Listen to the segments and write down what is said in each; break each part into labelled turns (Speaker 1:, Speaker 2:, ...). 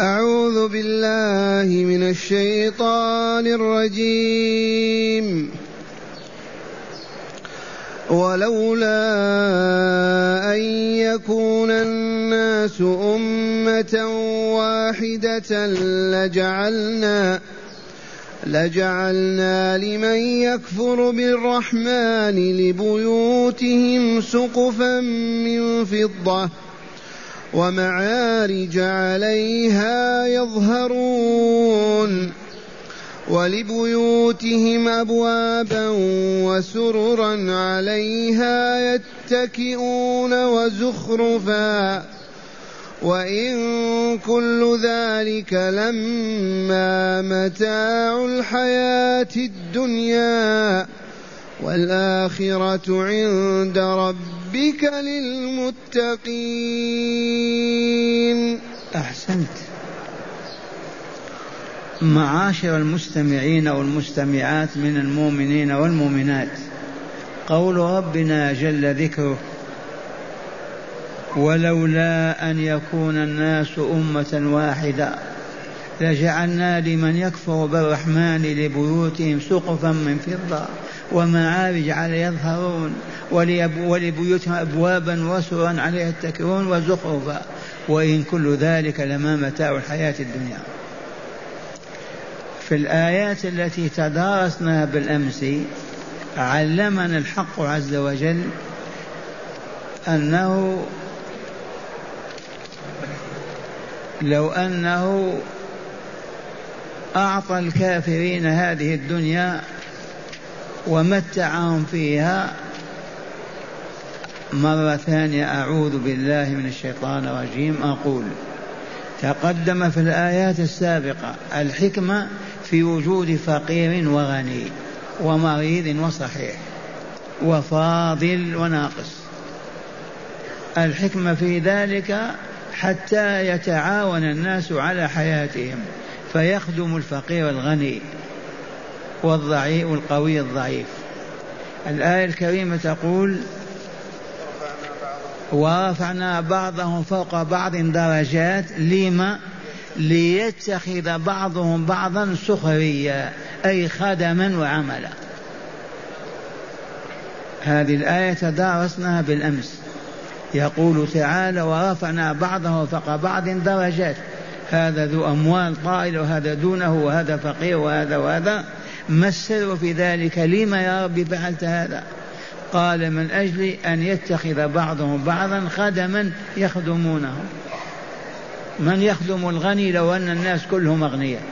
Speaker 1: أعوذ بالله من الشيطان الرجيم. ولولا أن يكون الناس أمة واحدة لجعلنا لجعلنا لمن يكفر بالرحمن لبيوتهم سقفا من فضة. ومعارج عليها يظهرون ولبيوتهم أبوابا وسررا عليها يتكئون وزخرفا وإن كل ذلك لما متاع الحياة الدنيا والآخرة عند ربك للمتقين.
Speaker 2: أحسنت. معاشر المستمعين والمستمعات من المؤمنين والمؤمنات قول ربنا جل ذكره ولولا أن يكون الناس أمة واحدة لجعلنا لمن يكفر بالرحمن لبيوتهم سقفا من فضة ومعارج على يظهرون ولبيوتهم أبوابا وسرا عليها يتكئون وزخرفا. وإن كل ذلك لما متاع الحياة الدنيا. في الآيات التي تدارسناها بالأمس علمنا الحق عز وجل أنه لو أنه أعطى الكافرين هذه الدنيا ومتعهم فيها؟ مرة ثانية أعوذ بالله من الشيطان الرجيم. أقول تقدم في الآيات السابقة الحكمة في وجود فقير وغني ومريض وصحيح وفاضل وناقص. الحكمة في ذلك حتى يتعاون الناس على حياتهم فيخدم الفقير الغني والضعيف والقوي الضعيف. الآية الكريمة تقول ورفعنا بعضهم فوق بعض درجات لما؟ ليتخذ بعضهم بعضا سخريا أي خدما وعملا. هذه الآية تدارسناها بالأمس. يقول تعالى ورفعنا بعضه فوق بعض درجات. هذا ذو أموال طائل وهذا دونه وهذا فقير وهذا وهذا. ما السر في ذلك؟ لما يا رب فعلت هذا؟ قال من أجل أن يتخذ بعضهم بعضا خدما يخدمونه. من يخدم الغني لو أن الناس كلهم أغنياء.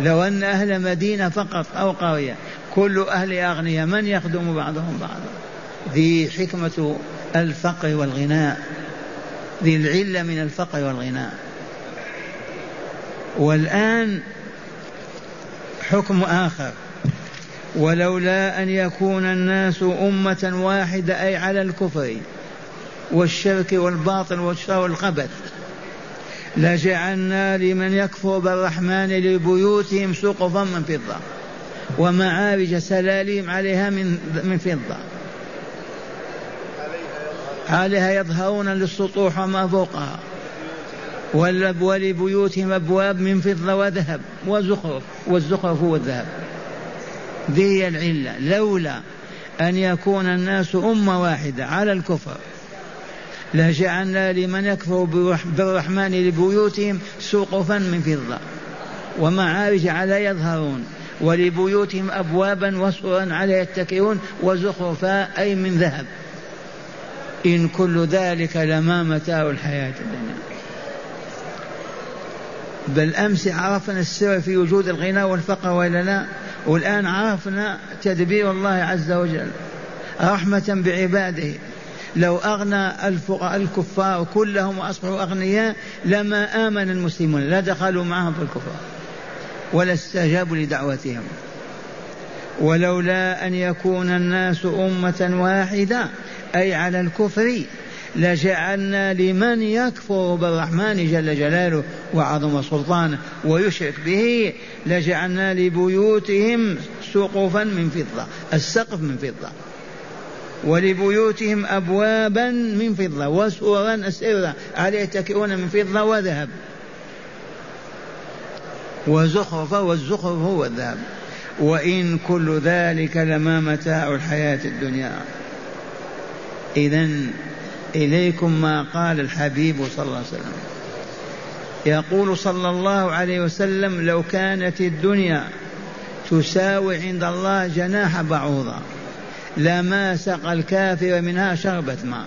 Speaker 2: لو أن أهل مدينة فقط أو قرية كل أهل أغنياء من يخدم بعضهم بعضا؟ ذي حكمة الفقر والغناء ذي العلة من الفقر والغناء. والآن حكم آخر. ولولا أن يكون الناس أمة واحدة أي على الكفر والشرك والباطل والشر والخبث لجعلنا لمن يكفر بالرحمن لبيوتهم سقفا من فضة ومعارج سلاليم عليها من من فضة. عليها يظهرون للسطوح وما فوقها. ولبيوتهم أبواب من فضة وذهب وزخرف والزخرف هو الذهب. ذي هي العلة. لولا أن يكون الناس أمة واحدة على الكفر لجعلنا لمن يكفر بالرحمن لبيوتهم سقفا من فضة. ومعارج على يظهرون ولبيوتهم أبوابا وسرا على يتكئون وزخرفا أي من ذهب. إن كل ذلك لما متاع الحياة الدنيا. بالأمس عرفنا السر في وجود الغنى والفقر وإلا لا والآن عرفنا تدبير الله عز وجل رحمة بعباده. لو أغنى الفقراء الكفار كلهم وأصبحوا أغنياء لما آمن المسلمون لا دخلوا معهم في الكفر ولا استجابوا لدعوتهم. ولولا أن يكون الناس أمة واحدة أي على الكفر لجعلنا لمن يكفر بالرحمن جل جلاله وعظم سلطانه ويشرك به لجعلنا لبيوتهم سقفا من فضة السقف من فضة. ولبيوتهم أبوابا من فضة وسورا أسرة عليه يتكئون من فضة وذهب؟ وزخرفا والزخرف هو الذهب. وإن كل ذلك لما متاع الحياة الدنيا. إذا إليكم ما قال الحبيب صلى الله عليه وسلم. يقول صلى الله عليه وسلم لو كانت الدنيا تساوي عند الله جناح بعوضة لما سقى الكافر منها شربة ماء.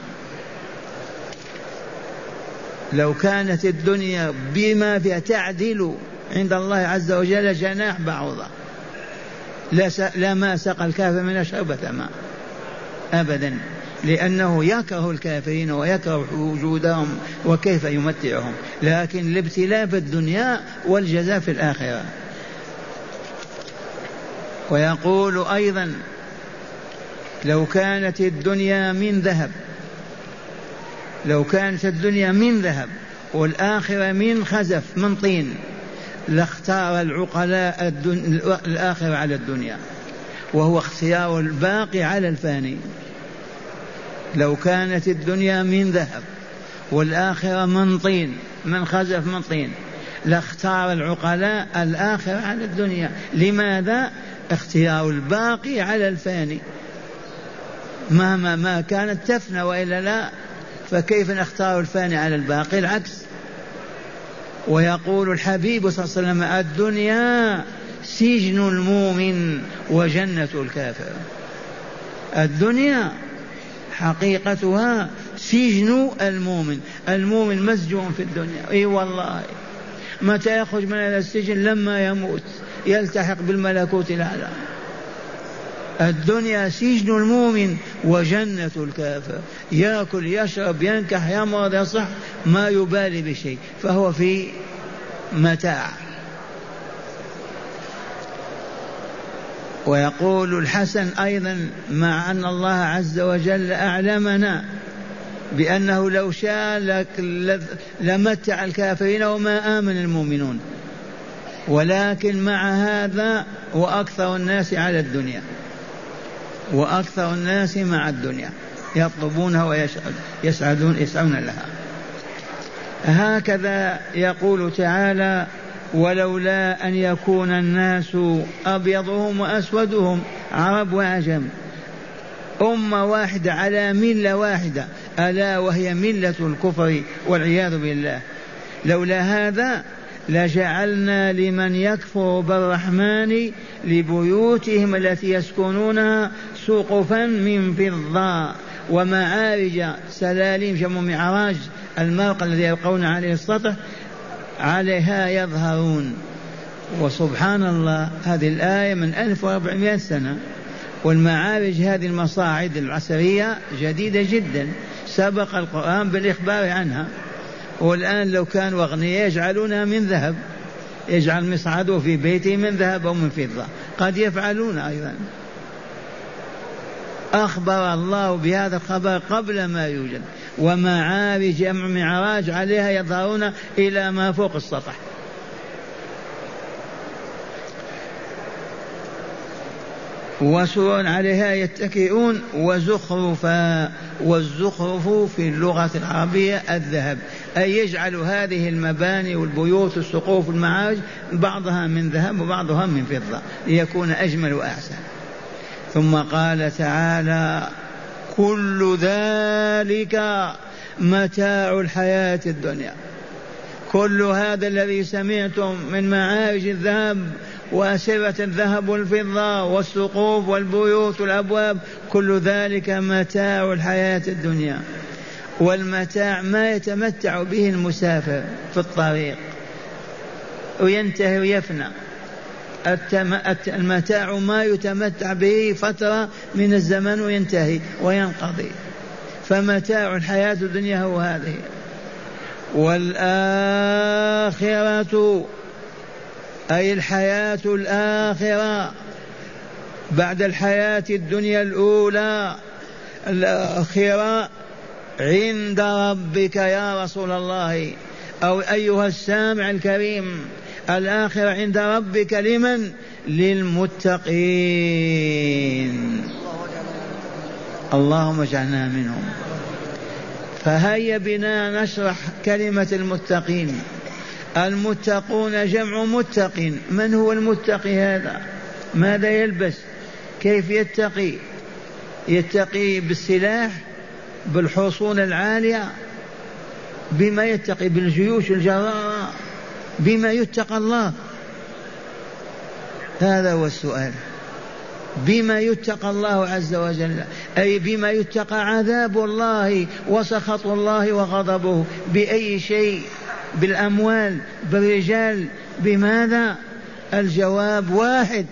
Speaker 2: لو كانت الدنيا بما فيها تعدل عند الله عز وجل جناح بعوضة. لما سقى الكافر منها شربة ماء. أبدا. لأنه يكره الكافرين ويكره وجودهم وكيف يمتعهم. لكن الابتلاء في الدنيا والجزاء في الآخرة. ويقول أيضا لو كانت الدنيا من ذهب لو كانت الدنيا من ذهب والآخرة من خزف من طين لاختار العقلاء الآخرة على الدنيا. وهو اختيار الباقي على الفاني. لو كانت الدنيا من ذهب والآخرة من طين من خزف من طين لاختار العقلاء الآخرة على الدنيا. لماذا؟ اختيار الباقي على الفاني. مهما ما كانت تفنى وإلا لا فكيف نختار الفاني على الباقي؟ العكس. ويقول الحبيب صلى الله عليه وسلم الدنيا سجن المؤمن وجنة الكافر. الدنيا حقيقتها سجن المؤمن. المؤمن مسجون في الدنيا. إي والله. متى يخرج من هذا السجن؟ لما يموت. يلتحق بالملكوت الاعلى الدنيا سجن المؤمن وجنة الكافر. يأكل يشرب ينكح يمرض يصح ما يبالي بشيء. فهو في متاع. ويقول الحسن أيضا مع أن الله عز وجل أعلمنا بأنه لو شاء لمتع الكافرين وما آمن المؤمنون. ولكن مع هذا وأكثر الناس على الدنيا. وأكثر الناس مع الدنيا. يطلبونها ويسعدون يسعون لها. هكذا يقول تعالى ولولا أن يكون الناس أبيضهم وأسودهم عرب وعجم. أمة واحدة على ملة واحدة ألا وهي ملة الكفر والعياذ بالله. لولا هذا لجعلنا لمن يكفر بالرحمن لبيوتهم التي يسكنونها سقفا من فضة ومعارج سلاليم جمع معراج المرق الذي يبقون عليه السطح. عليها يظهرون. وسبحان الله هذه الآية من 1400 سنة. والمعارج هذه المصاعد العسرية جديدة جدا. سبق القرآن بالإخبار عنها. والآن لو كانوا أغنياء يجعلونها من ذهب. يجعل مصعده في بيته من ذهب أو من فضة. قد يفعلون أيضا. أخبر الله بهذا الخبر قبل ما يوجد. ومعارج معراج عليها يظهرون إلى ما فوق السطح. وسرور عليها يتكئون وزخرفا والزخرف في اللغة العربية الذهب. أي يجعل هذه المباني والبيوت والسقوف والمعارج بعضها من ذهب وبعضها من فضة ليكون أجمل وأحسن. ثم قال تعالى كل ذلك متاع الحياة الدنيا. كل هذا الذي سمعتم من معارج الذهب وأسرة الذهب والفضة والسقوف والبيوت والأبواب كل ذلك متاع الحياة الدنيا. والمتاع ما يتمتع به المسافر في الطريق وينتهي ويفنى. المتاع ما يتمتع به فترة من الزمن وينتهي وينقضي. فمتاع الحياة الدنيا هو هذه. والآخرة أي الحياة الآخرة. بعد الحياة الدنيا الأولى الآخرة عند ربك يا رسول الله أو أيها السامع الكريم. الآخرة عند ربك لمن؟ للمتقين. اللهم اجعلنا منهم. فهيا بنا نشرح كلمة المتقين. المتقون جمع متق من هو المتقي هذا؟ ماذا يلبس؟ كيف يتقي؟ يتقي بالسلاح بالحصون العالية بما يتقي بالجيوش الجرارة. بما يتقى الله. هذا هو السؤال. بما يتقى الله عز وجل أي بما يتقى عذاب الله وسخط الله وغضبه بأي شيء بالأموال بالرجال. بماذا؟ الجواب واحد.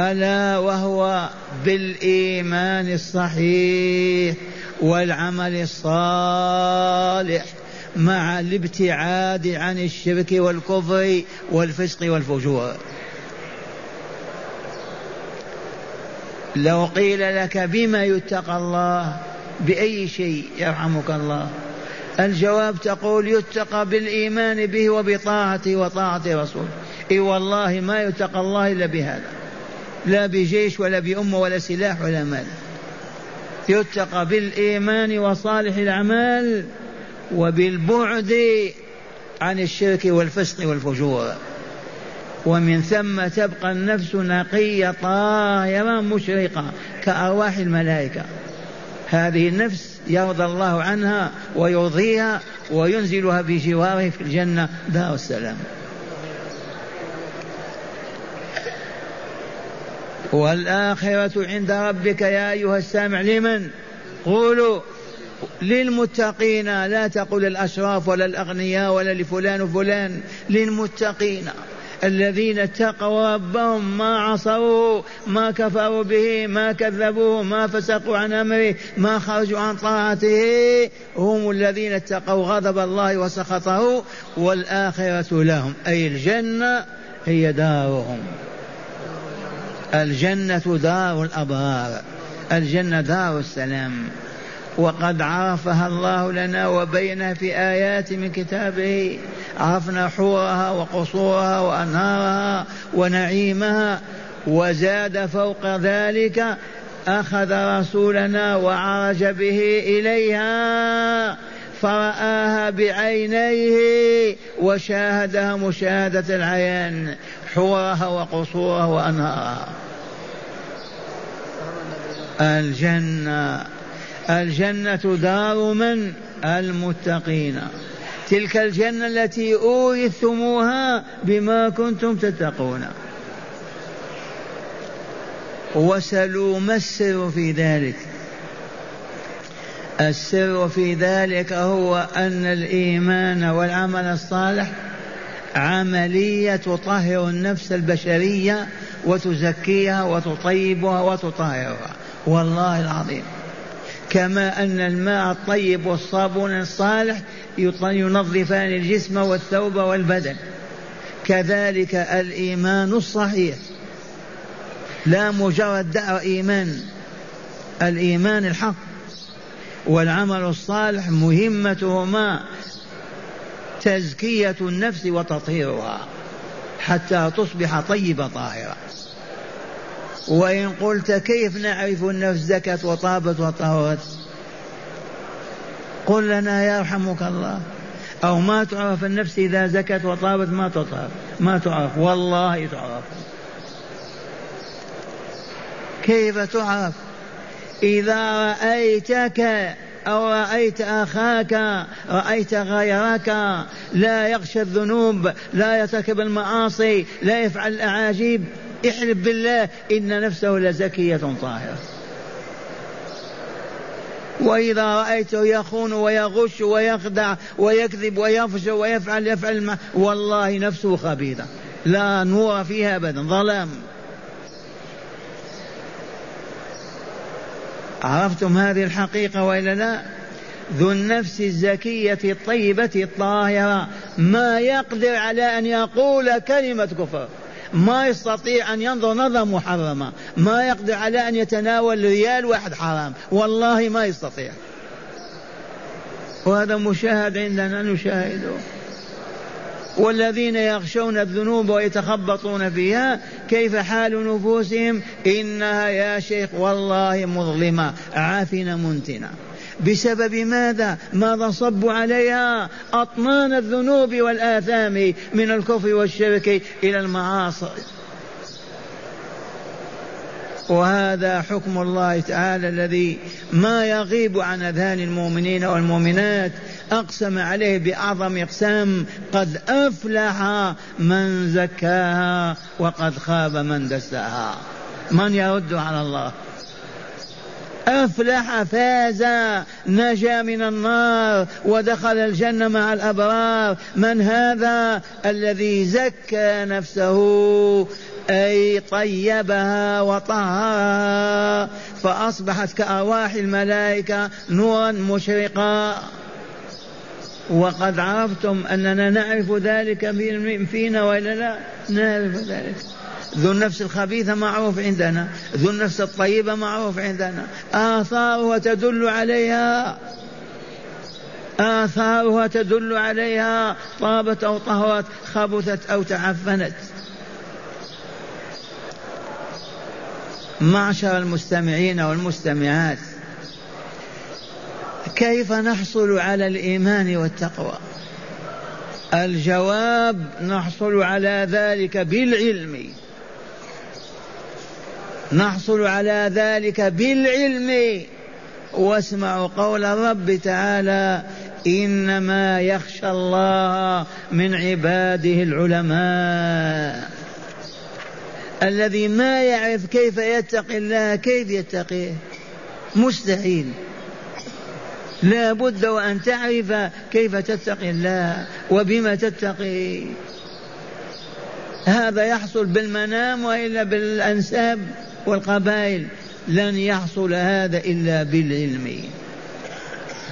Speaker 2: ألا وهو بالإيمان الصحيح والعمل الصالح. مع الابتعاد عن الشرك والكفر والفسق والفجور. لو قيل لك بما يتقى الله بأي شيء يرحمك الله؟ الجواب تقول يتقى بالإيمان به وبطاعته وطاعة رسوله إي والله ما يتقى الله إلا بهذا. لا بجيش ولا بأمة ولا سلاح ولا مال. يتقى بالإيمان وصالح الأعمال. وبالبعد عن الشرك والفسق والفجور. ومن ثم تبقى النفس نقية طاهرة مشرقة كأرواح الملائكة. هذه النفس يرضى الله عنها ويرضيها وينزلها بجواره في الجنة. دار السلام. والآخرة عند ربك يا أيها السامع لمن؟ قولوا. للمتقين لا تقل الأشراف ولا الأغنياء ولا لفلان وفلان. للمتقين الذين اتقوا ربهم ما عصوا ما كفروا به ما كذبوه ما فسقوا عن أمره ما خرجوا عن طاعته. هم الذين اتقوا غضب الله وسخطه والآخرة لهم. أي الجنة هي دارهم. الجنة دار الأبرار. الجنة دار السلام. وقد عرفها الله لنا وبينها في آيات من كتابه. عرفنا حورها وقصورها وأنهارها ونعيمها وزاد فوق ذلك أخذ رسولنا وعرج به إليها فرآها بعينيه وشاهدها مشاهدة العيان حورها وقصورها وأنهارها. الجنة. الجنة دار من؟ المتقين. تلك الجنة التي أورثتموها بما كنتم تتقون. وسلوا ما السر في ذلك؟ السر في ذلك هو أن الإيمان والعمل الصالح عملية تطهر النفس البشرية وتزكيها وتطيبها وتطهرها. والله العظيم. كما أن الماء الطيب والصابون الصالح ينظفان الجسم والثوب والبدن. كذلك الإيمان الصحيح. لا مجرد دعوة إيمان. الإيمان الحق. والعمل الصالح مهمتهما. تزكية النفس وتطهيرها. حتى تصبح طيبة طاهرة. وإن قلت كيف نعرف النفس زكت وطابت وطهرت؟ قل لنا يرحمك الله. أو ما تعرف النفس إذا زكت وطابت ما تطهر. ما تعرف. والله تعرف. كيف تعرف؟ إذا رأيتك أو رأيت أخاك رأيت غيرك لا يغشى الذنوب لا يرتكب المعاصي لا يفعل الأعاجيب. احلف بالله إن نفسه لزكية طاهرة. وإذا رأيته يخون ويغش ويخدع ويكذب ويفجر ويفعل يفعل ما والله نفسه خبيثة. لا نور فيها أبدا ظلام. عرفتم هذه الحقيقة وإلا لا؟ ذو النفس الزكية الطيبة الطاهرة ما يقدر على أن يقول كلمة كفر. ما يستطيع أن ينظر نظرة محرمة. ما يقدر على أن يتناول ريال واحد حرام. والله ما يستطيع. وهذا مشاهد عندنا نشاهده. والذين يخشون الذنوب ويتخبطون فيها كيف حال نفوسهم؟ إنها يا شيخ والله مظلمة. عافنة منتنة بسبب ماذا؟ ماذا صبوا عليها أطنان الذنوب والآثام من الكفر والشرك إلى المعاصي. وهذا حكم الله تعالى الذي ما يغيب عن أذهان المؤمنين والمؤمنات أقسم عليه بأعظم إقسام قد أفلح من زكاها وقد خاب من دساها. من يرد على الله؟ أفلح فاز نجا من النار ودخل الجنة مع الأبرار. من هذا؟ الذي زكى نفسه أي طيبها وطهرها. فأصبحت كأرواح الملائكة نورا مشرقا. وقد عرفتم أننا نعرف ذلك فينا وإلا لا؟ نعرف ذلك. ذو النفس الخبيثة معروف عندنا ذو النفس الطيبة معروف عندنا. آثارها تدل عليها. آثارها تدل عليها. طابت أو طهرت خبثت أو تعفنت. معشر المستمعين والمستمعات كيف نحصل على الإيمان والتقوى؟ الجواب نحصل على ذلك بالعلم. نحصل على ذلك بالعلم. واسمعوا قول الرب تعالى إنما يخشى الله من عباده العلماء. الذي ما يعرف كيف يتقي الله كيف يتقيه مستحيل. لا بد وأن تعرف كيف تتقي الله وبما تتقي. هذا يحصل بالمنام وإلا بالأنساب. والقبائل لن يحصل هذا إلا بالعلم.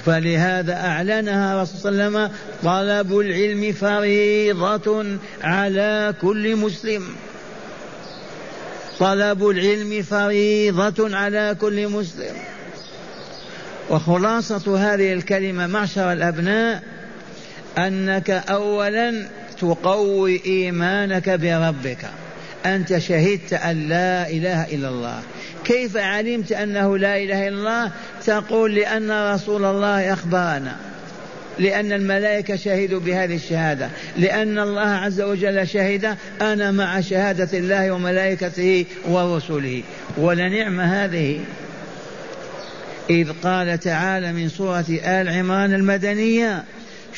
Speaker 2: فلهذا أعلنها رسول صلى الله عليه وسلم طلب العلم فريضة على كل مسلم. طلب العلم فريضة على كل مسلم. وخلاصة هذه الكلمة معشر الأبناء أنك أولا تقوي إيمانك بربك. أنت شهدت أن لا إله إلا الله. كيف علمت أنه لا إله إلا الله؟ تقول لأن رسول الله أخبرنا. لأن الملائكة شهدوا بهذه الشهادة. لأن الله عز وجل شهد أنا مع شهادة الله وملائكته ورسله. ولنعم هذه. إذ قال تعالى من سورة آل عمران المدنية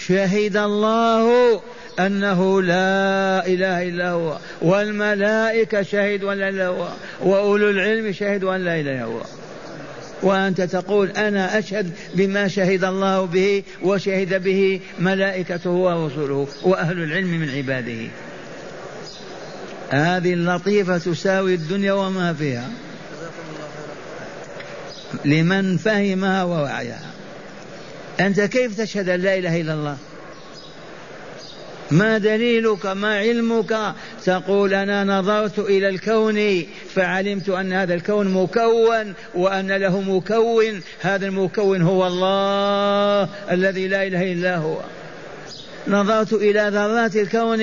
Speaker 2: شهد الله أنه لا إله إلا هو والملائكة شهدوا أن لا إله هو وأولو العلم شهدوا أن لا إله هو. وأنت تقول أنا أشهد بما شهد الله به وشهد به ملائكته ورسله وأهل العلم من عباده. هذه اللطيفة تساوي الدنيا وما فيها. لمن فهمها ووعيها. أنت كيف تشهد أن لا إله إلا الله؟ ما دليلك ما علمك؟ تقول أنا نظرت إلى الكون فعلمت أن هذا الكون مكون وأن له مكون. هذا المكون هو الله الذي لا إله إلا هو. نظرت إلى ذرات الكون.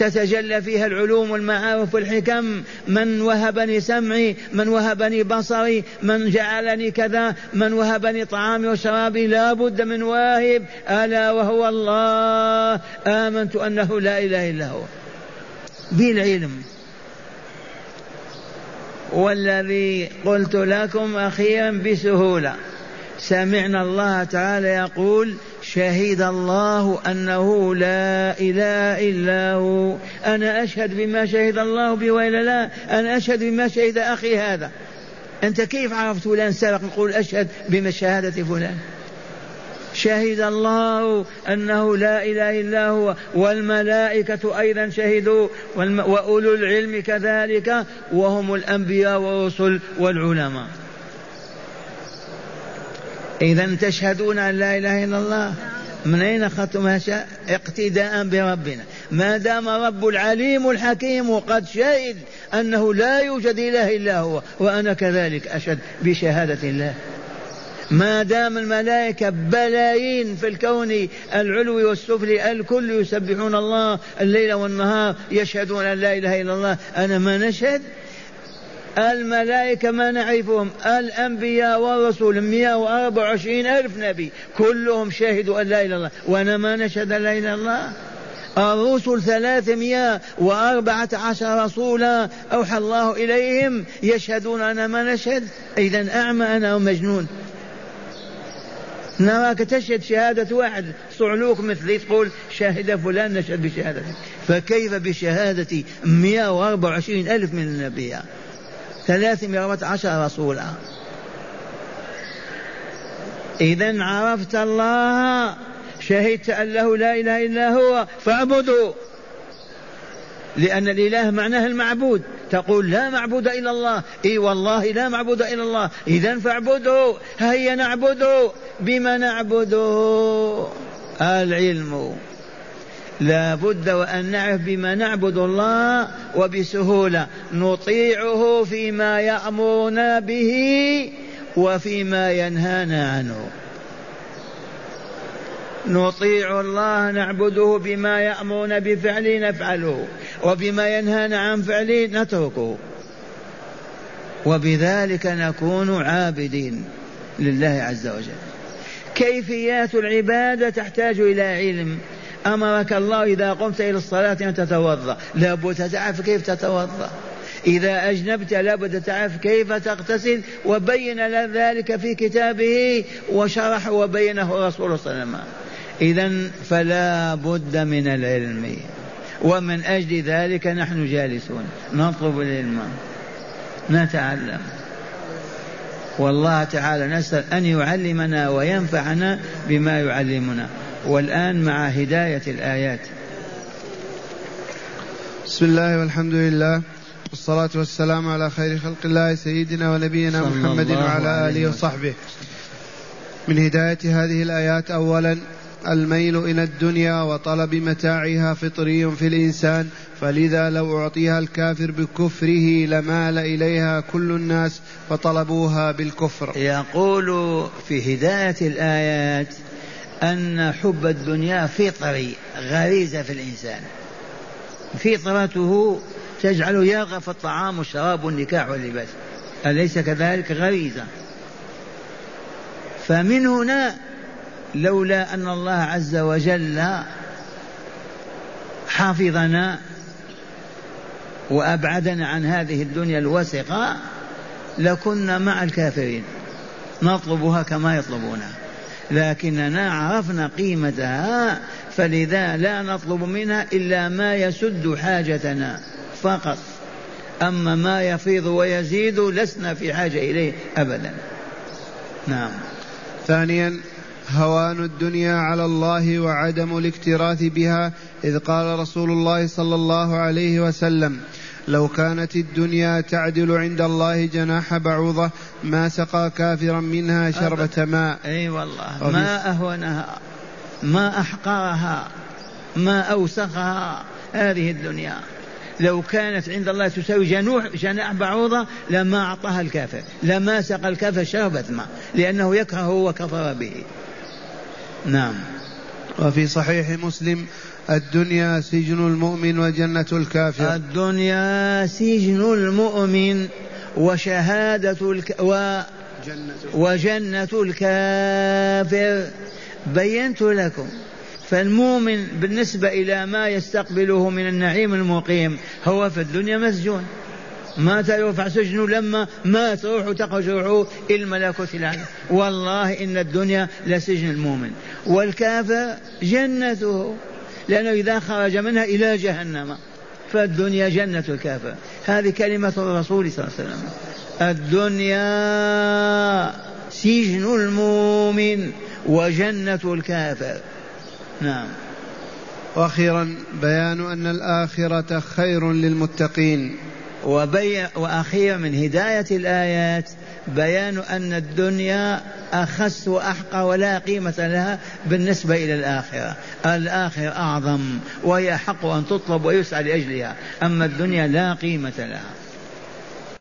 Speaker 2: تتجلى فيها العلوم والمعارف والحكم. من وهبني سمعي من وهبني بصري من جعلني كذا من وهبني طعامي وشرابي لا بد من واهب. ألا وهو الله. آمنت أنه لا إله إلا هو. بالعلم والذي قلت لكم أخيرا بسهولة. سمعنا الله تعالى يقول شهد الله أنه لا إله إلا هو. أنا أشهد بما شهد الله به وإلا لا. أنا أشهد بما شهد أخي هذا. أنت كيف عرفت فلان سرق نقول أشهد بمشاهدة فلان؟ شهد الله أنه لا إله إلا هو. والملائكة أيضا شهدوا. وأولو العلم كذلك. وهم الأنبياء والرسل والعلماء. إذا تشهدون أن لا إله إلا الله. من أين أخذتم هذا اقتداء بربنا؟ ما دام رب العليم الحكيم قد شهد أنه لا يوجد إله إلا هو وأنا كذلك أشهد بشهادة الله. ما دام الملائكة بلايين في الكون العلوي والسفلي الكل يسبحون الله الليل والنهار يشهدون أن لا إله إلا الله أنا ما نشهد؟ الملائكة ما نعرفهم الأنبياء والرسول 124 ألف نبي كلهم شهدوا أن لا إله إلا الله. وأنا ما نشهد أن لا إله إلا الله. الرسل ثلاثمائة وأربعة عشر رسولا أوحى الله إليهم يشهدون أنا ما نشهد. إذا أعمى أنا ومجنون. نراك تشهد شهادة واحد. صعلوك مثلي تقول شهد فلان نشهد بشهادتك. فكيف بشهادة 124 ألف من النبياء ثلاثمائة عشر رسولا. إذا عرفت الله شهدت أن له لا إله إلا هو فاعبده لأن الإله معناه المعبود. تقول لا معبود إلا الله. إي والله لا معبود إلا الله. إذا فاعبده هيا نعبده بما نعبده العلم. لا بد وأن نعرف بما نعبد الله وبسهولة. نطيعه فيما يأمرنا به وفيما ينهانا عنه. نطيع الله نعبده بما يأمرنا بفعله نفعله. وبما ينهانا عن فعله نتركه. وبذلك نكون عابدين لله عز وجل. كيفيات العبادة تحتاج إلى علم. أمرك الله إذا قمت إلى الصلاة أن تتوضأ. لابد تعرف كيف تتوضأ. إذا أجنبت لابد تعرف كيف تغتسل وبين ذلك في كتابه وشرح وبينه الرسول صلى الله عليه وسلم. إذا فلا بد من العلم. ومن أجل ذلك نحن جالسون. نطلب العلم. نتعلم. والله تعالى نسأل أن يعلمنا وينفعنا بما يعلمنا. والآن مع هداية الآيات.
Speaker 1: بسم الله والحمد لله والصلاة والسلام على خير خلق الله سيدنا ونبينا محمد وعلى آله وصحبه. من هداية هذه الآيات أولا الميل إلى الدنيا وطلب متاعها فطري في الإنسان فلذا لو أعطيها الكافر بكفره لمال إليها كل الناس فطلبوها بالكفر.
Speaker 2: يقول في هداية الآيات أن حب الدنيا فطري غريزة في الإنسان. فطرته تجعله يرغب في الطعام والشراب والنكاح واللباس. أليس كذلك غريزة؟ فمن هنا لولا أن الله عز وجل حفظنا وأبعدنا عن هذه الدنيا الوسقة لكنا مع الكافرين. نطلبها كما يطلبونها. لكننا عرفنا قيمتها فلذا لا نطلب منها إلا ما يسد حاجتنا فقط. أما ما يفيض ويزيد لسنا في حاجة إليه أبدا. نعم.
Speaker 1: ثانيا هوان الدنيا على الله وعدم الاكتراث بها إذ قال رسول الله صلى الله عليه وسلم لو كانت الدنيا تعدل عند الله جناح بعوضة ما سقى كافرا منها شربة ماء.
Speaker 2: أي والله. ما أهونها ما أحقرها ما أوسخها هذه الدنيا. لو كانت عند الله تساوي جنوح جناح بعوضة لما أعطاها الكافر لما سقى الكافر شربة ماء لأنه يكرهه وكفر به. نعم.
Speaker 1: وفي صحيح مسلم الدنيا سجن المؤمن وجنة الكافر.
Speaker 2: الدنيا سجن المؤمن وشهادة الك... و... وجنة الكافر. بينت لكم فالمؤمن بالنسبة إلى ما يستقبله من النعيم المقيم هو في الدنيا مسجون. ما يرفع سجنه لما مات روحه تخرج روحه إلى الملكوت الأعلى والله إن الدنيا لسجن المؤمن. والكافر جنته. لأنه إذا خرج منها إلى جهنم فالدنيا جنة الكافر. هذه كلمة الرسول صلى الله عليه وسلم. الدنيا سجن المؤمن وجنة الكافر. نعم.
Speaker 1: وأخيرا بيان أن الآخرة خير للمتقين.
Speaker 2: وبي وأخيرا من هداية الآيات بيان أن الدنيا أخس وأحقى ولا قيمة لها بالنسبة إلى الآخرة. الآخرة أعظم وهي حق أن تطلب ويسعى لأجلها. أما الدنيا لا قيمة لها.